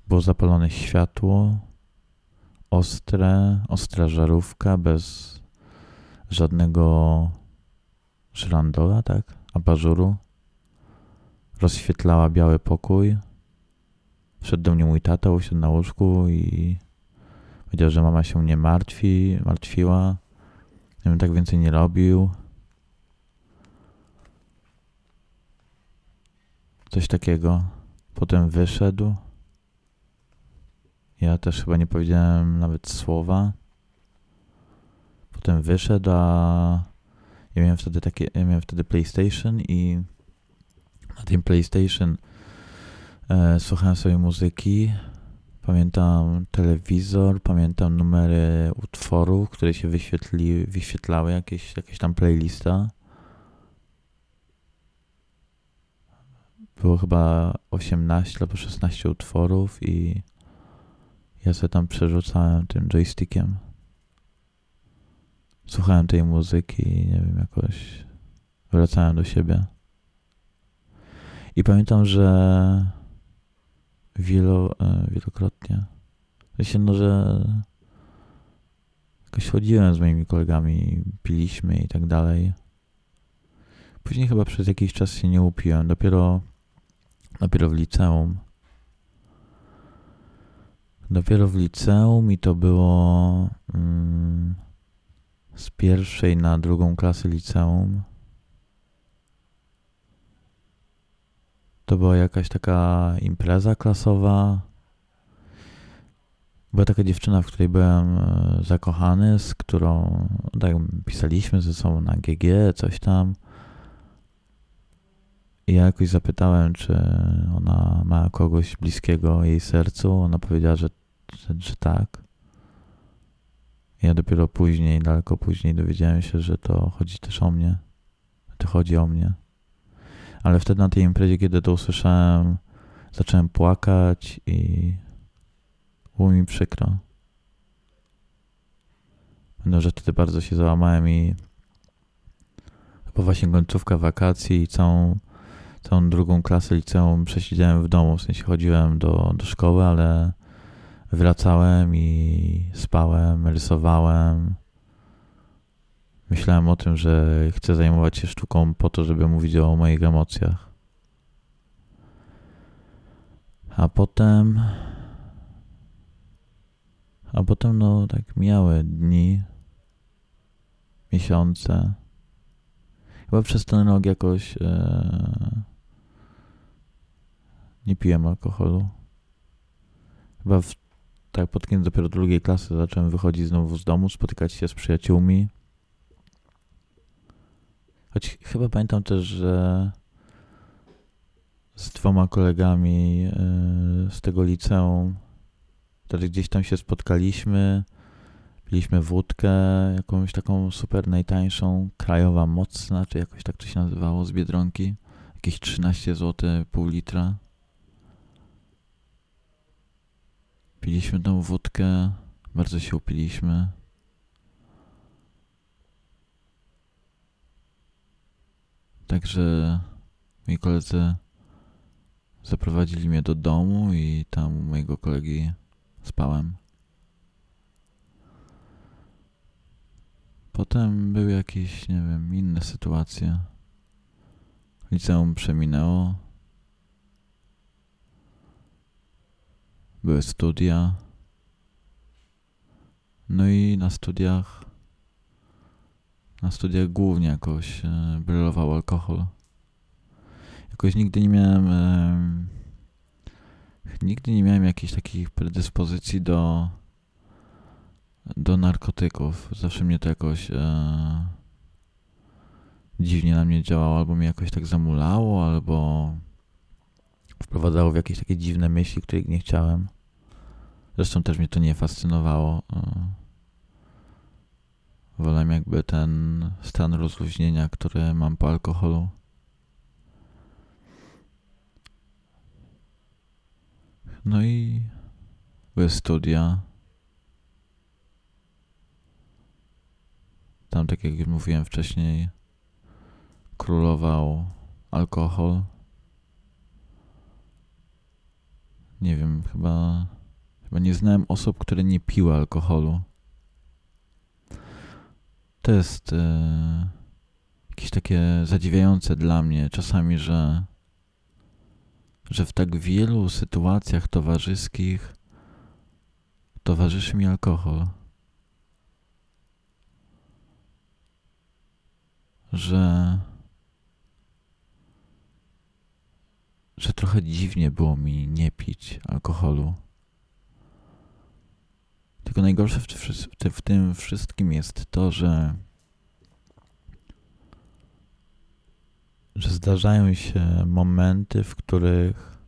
Było zapalone światło, ostre, ostra żarówka, bez żadnego żrandola, tak? Abażuru. Rozświetlała biały pokój. Wszedł do mnie mój tata, usiadł na łóżku i powiedział, że mama się nie martwi, martwiła. Ja bym tak więcej nie robił. Coś takiego. Potem wyszedł. Ja też chyba nie powiedziałem nawet słowa. Potem wyszedł, a ja miałem wtedy takie, ja miałem wtedy PlayStation i na tym PlayStation e, słuchałem sobie muzyki. Pamiętam telewizor, pamiętam numery utworów, które się wyświetli, wyświetlały, jakieś, jakieś tam playlista. Było chyba 18 albo 16 utworów i ja sobie tam przerzucałem tym joystickiem. Słuchałem tej muzyki i nie wiem, jakoś wracałem do siebie. I pamiętam, że wielo, e, wielokrotnie, sensie, no, że jakoś chodziłem z moimi kolegami, piliśmy i tak dalej. Później chyba przez jakiś czas się nie upiłem. Dopiero, dopiero w liceum. Dopiero w liceum i to było mm, z pierwszej na drugą klasę liceum. To była jakaś taka impreza klasowa. Była taka dziewczyna, w której byłem e, zakochany, z którą tak pisaliśmy ze sobą na GG, coś tam. I ja jakoś zapytałem, czy ona ma kogoś bliskiego jej sercu. Ona powiedziała, że, że, że tak. Ja dopiero później, daleko później dowiedziałem się, że to chodzi też o mnie. To chodzi o mnie. Ale wtedy na tej imprezie, kiedy to usłyszałem, zacząłem płakać i było mi przykro. No, że wtedy bardzo się załamałem i po właśnie końcówka wakacji i całą, całą drugą klasę liceum przesiedziałem w domu. W sensie chodziłem do, do szkoły, ale wracałem i spałem, rysowałem. Myślałem o tym, że chcę zajmować się sztuką po to, żeby mówić o moich emocjach. A potem. A potem, no, tak miały dni, miesiące. Chyba przez ten rok jakoś e, nie piłem alkoholu. Chyba w, tak pod koniec dopiero drugiej klasy zacząłem wychodzić znowu z domu, spotykać się z przyjaciółmi. Choć chyba pamiętam też, że z dwoma kolegami e, z tego liceum wtedy gdzieś tam się spotkaliśmy, piliśmy wódkę, jakąś taką super najtańszą, krajowa mocna, czy jakoś tak to się nazywało, z Biedronki. Jakieś 13 zł, pół litra. Piliśmy tą wódkę, bardzo się upiliśmy. Także moi koledzy zaprowadzili mnie do domu i tam u mojego kolegi spałem. Potem były jakieś, nie wiem, inne sytuacje. Liceum przeminęło. Były studia. No i na studiach na studiach głównie jakoś e, brylował alkohol. Jakoś nigdy nie miałem e, nigdy nie miałem jakichś takich predyspozycji do do narkotyków. Zawsze mnie to jakoś e, dziwnie na mnie działało, albo mnie jakoś tak zamulało, albo wprowadzało w jakieś takie dziwne myśli, których nie chciałem. Zresztą też mnie to nie fascynowało. E, Wolę jakby ten stan rozluźnienia, który mam po alkoholu. No i były studia. Tam, tak jak już mówiłem wcześniej, królował alkohol. Nie wiem, chyba, chyba nie znałem osób, które nie piły alkoholu. To jest e, jakieś takie zadziwiające dla mnie czasami, że, że w tak wielu sytuacjach towarzyskich towarzyszy mi alkohol. Że, że trochę dziwnie było mi nie pić alkoholu. Tylko najgorsze w, w, w tym wszystkim jest to, że że zdarzają się momenty, w których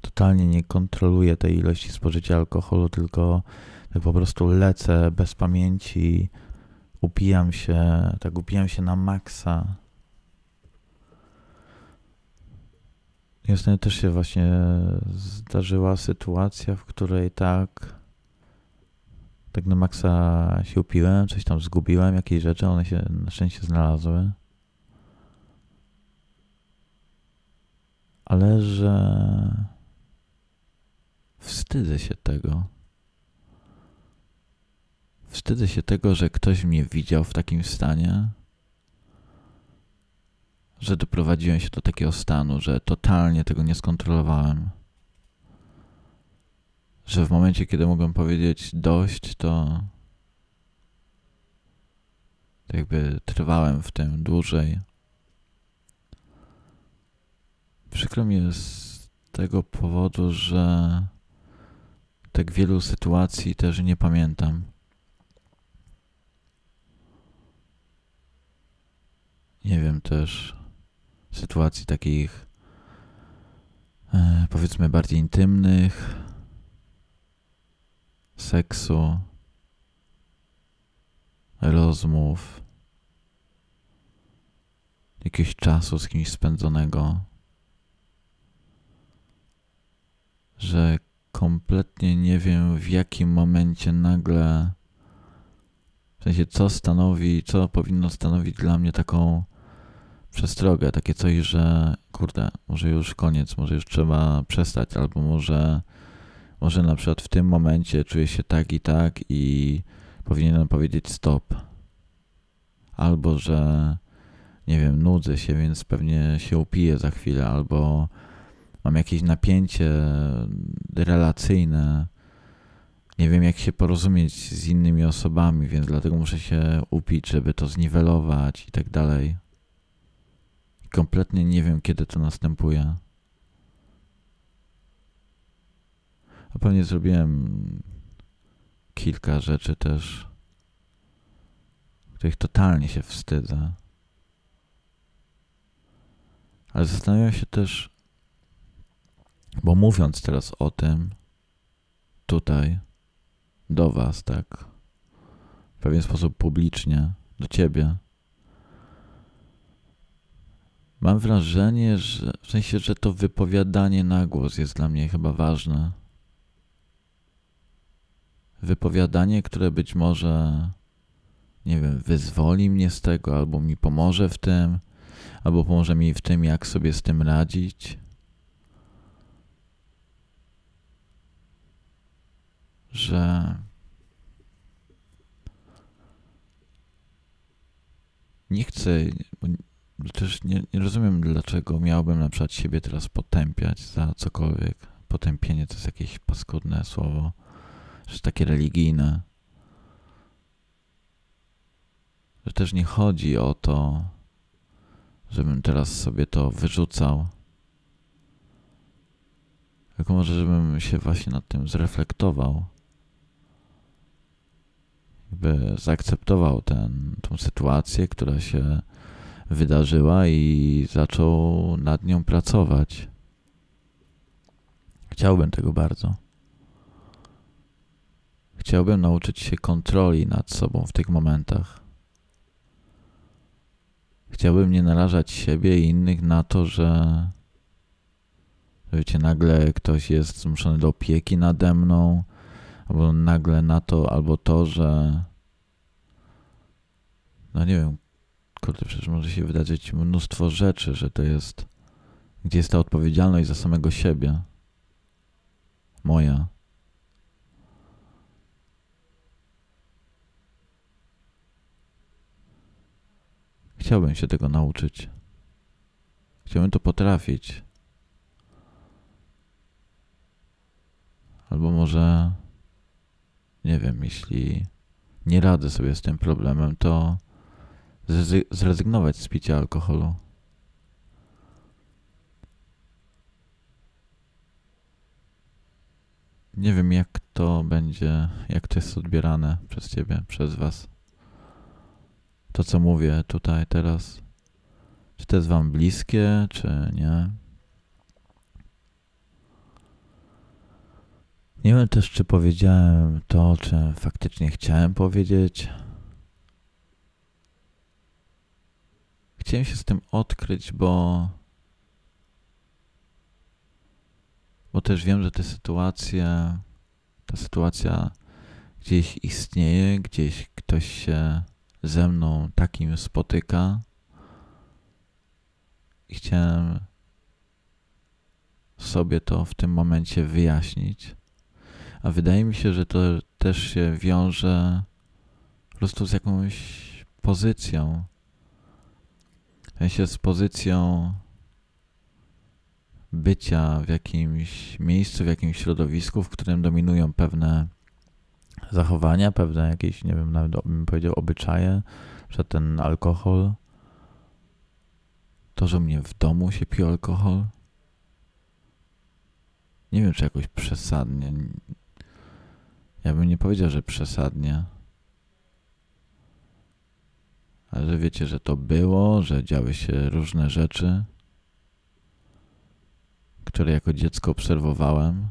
to totalnie nie kontroluję tej ilości spożycia alkoholu, tylko tak po prostu lecę bez pamięci, upijam się, tak upijam się na maksa. Ostatnio też się właśnie zdarzyła sytuacja, w której tak tak na maksa się upiłem, coś tam zgubiłem, jakieś rzeczy, one się na szczęście znalazły. Ale że wstydzę się tego. Wstydzę się tego, że ktoś mnie widział w takim stanie, że doprowadziłem się do takiego stanu, że totalnie tego nie skontrolowałem. Że w momencie, kiedy mogłem powiedzieć dość, to jakby trwałem w tym dłużej. Przykro mi jest z tego powodu, że tak wielu sytuacji też nie pamiętam. Nie wiem też sytuacji takich e, powiedzmy bardziej intymnych, seksu, rozmów, jakiegoś czasu z kimś spędzonego, że kompletnie nie wiem w jakim momencie nagle, w sensie co stanowi, co powinno stanowić dla mnie taką przestrogę, takie coś, że kurde, może już koniec, może już trzeba przestać, albo może, może na przykład w tym momencie czuję się tak i tak i powinienem powiedzieć stop. Albo, że nie wiem, nudzę się, więc pewnie się upiję za chwilę, albo mam jakieś napięcie relacyjne, nie wiem jak się porozumieć z innymi osobami, więc dlatego muszę się upić, żeby to zniwelować i tak dalej. Kompletnie nie wiem, kiedy to następuje. A pewnie zrobiłem kilka rzeczy też, których totalnie się wstydzę. Ale zastanawiam się też, bo mówiąc teraz o tym, tutaj, do Was, tak, w pewien sposób publicznie, do Ciebie, mam wrażenie, że w sensie, że to wypowiadanie na głos jest dla mnie chyba ważne. Wypowiadanie, które być może, nie wiem, wyzwoli mnie z tego, albo mi pomoże w tym, albo pomoże mi w tym, jak sobie z tym radzić. Że nie chcę, też nie, nie rozumiem, dlaczego miałbym na przykład siebie teraz potępiać za cokolwiek. Potępienie to jest jakieś paskudne słowo, że takie religijne. Że też nie chodzi o to, żebym teraz sobie to wyrzucał. Tylko może, żebym się właśnie nad tym zreflektował. Jakby zaakceptował tą sytuację, która się wydarzyła i zaczął nad nią pracować. Chciałbym tego bardzo. Chciałbym nauczyć się kontroli nad sobą w tych momentach. Chciałbym nie narażać siebie i innych na to, że wiecie, nagle ktoś jest zmuszony do opieki nade mną, albo nagle na to, albo to, że no nie wiem, kurde, przecież może się wydarzyć mnóstwo rzeczy, że to jest, gdzie jest ta odpowiedzialność za samego siebie, moja. Chciałbym się tego nauczyć. Chciałbym to potrafić. Albo może, nie wiem, jeśli nie radzę sobie z tym problemem, to zrezygnować z picia alkoholu. Nie wiem, jak to będzie, jak to jest odbierane przez Ciebie, przez Was. To, co mówię tutaj teraz. Czy to jest Wam bliskie, czy nie? Nie wiem też, czy powiedziałem to, o czym faktycznie chciałem powiedzieć. Chciałem się z tym odkryć, bo. Bo też wiem, że te sytuacje, ta sytuacja gdzieś istnieje, gdzieś ktoś się ze mną takim spotyka. I chciałem sobie to w tym momencie wyjaśnić. A wydaje mi się, że to też się wiąże po prostu z jakąś pozycją. W sensie z pozycją bycia w jakimś miejscu, w jakimś środowisku, w którym dominują pewne zachowania, pewne jakieś, nie wiem, nawet bym powiedział obyczaje, że ten alkohol, to, że mnie w domu się pije alkohol, nie wiem, czy jakoś przesadnie. Ja bym nie powiedział, że przesadnie. Że wiecie, że to było, że działy się różne rzeczy, które jako dziecko obserwowałem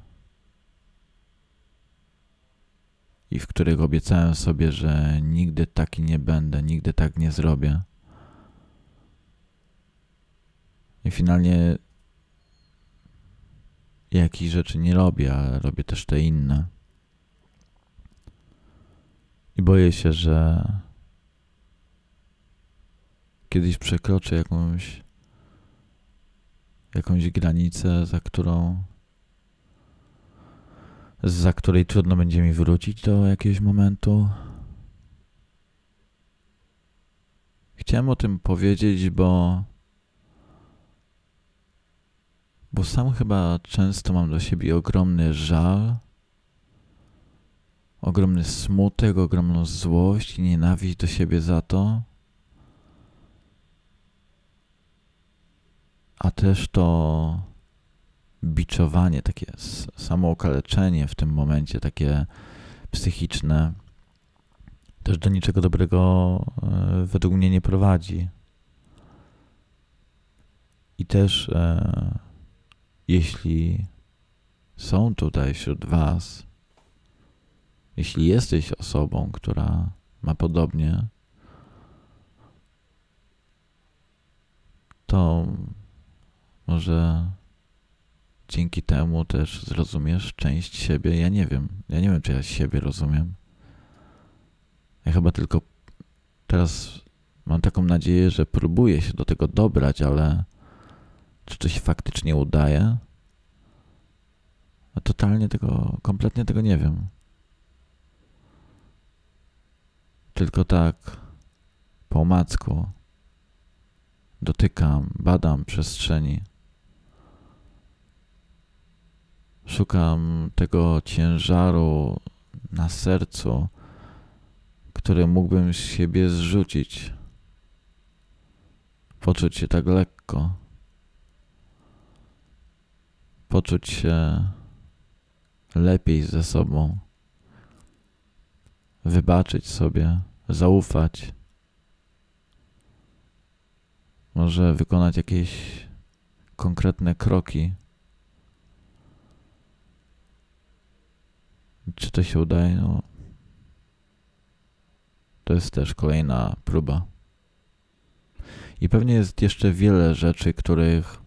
i w których obiecałem sobie, że nigdy taki nie będę, nigdy tak nie zrobię. I finalnie jakichś rzeczy nie robię, ale robię też te inne. I boję się, że kiedyś przekroczę jakąś jakąś granicę, za którą za której trudno będzie mi wrócić do jakiegoś momentu. Chciałem o tym powiedzieć, bo bo sam chyba często mam do siebie ogromny żal, ogromny smutek, ogromną złość i nienawiść do siebie za to. A też to biczowanie, takie samookaleczenie w tym momencie, takie psychiczne, też do niczego dobrego e, według mnie nie prowadzi. I też e, jeśli są tutaj wśród Was, jeśli jesteś osobą, która ma podobnie, to może dzięki temu też zrozumiesz część siebie. Ja nie wiem. Ja nie wiem, czy ja siebie rozumiem. Ja chyba tylko teraz mam taką nadzieję, że próbuję się do tego dobrać, ale czy to się faktycznie udaje? A totalnie tego, kompletnie tego nie wiem. Tylko tak po omacku dotykam, badam przestrzeni. Szukam tego ciężaru na sercu, który mógłbym z siebie zrzucić. Poczuć się tak lekko. Poczuć się lepiej ze sobą. Wybaczyć sobie, zaufać. Może wykonać jakieś konkretne kroki Czy to się udaje? No, to jest też kolejna próba. I pewnie jest jeszcze wiele rzeczy, których,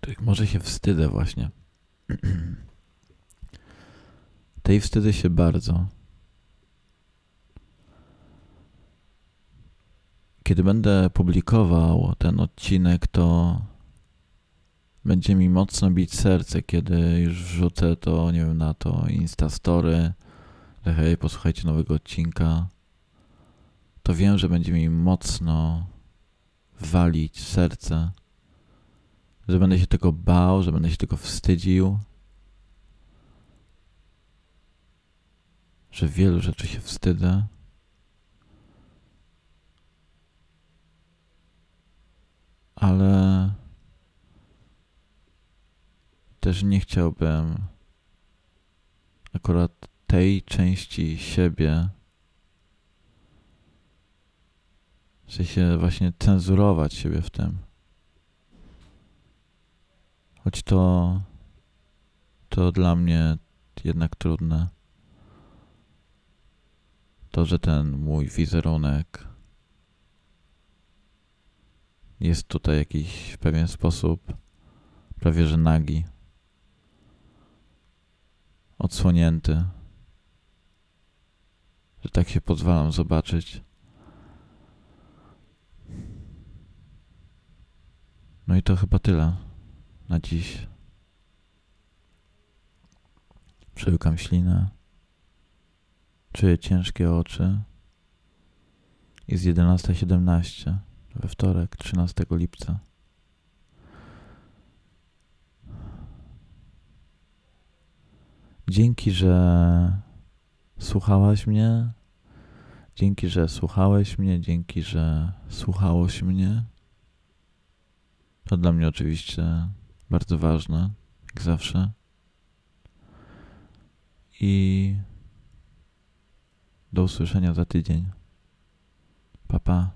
których może się wstydzę właśnie. Tej wstydzę się bardzo. Kiedy będę publikował ten odcinek, to będzie mi mocno bić serce, kiedy już wrzucę to, nie wiem, na to Instastory, że hej, posłuchajcie nowego odcinka, to wiem, że będzie mi mocno walić serce, że będę się tego bał, że będę się tego wstydził, że wielu rzeczy się wstydzę. Ale też nie chciałbym akurat tej części siebie w sensie właśnie cenzurować siebie w tym. Choć to to dla mnie jednak trudne. To, że ten mój wizerunek jest tutaj jakiś w pewien sposób prawie że nagi, odsłonięty, że tak się pozwalam zobaczyć. No i to chyba tyle na dziś. Przełykam ślinę, czuję ciężkie oczy. Jest 11.17 we wtorek, 13 lipca. Dzięki, że słuchałaś mnie. Dzięki, że słuchałeś mnie. Dzięki, że słuchałoś mnie. To dla mnie oczywiście bardzo ważne, jak zawsze. I do usłyszenia za tydzień. Pa, pa.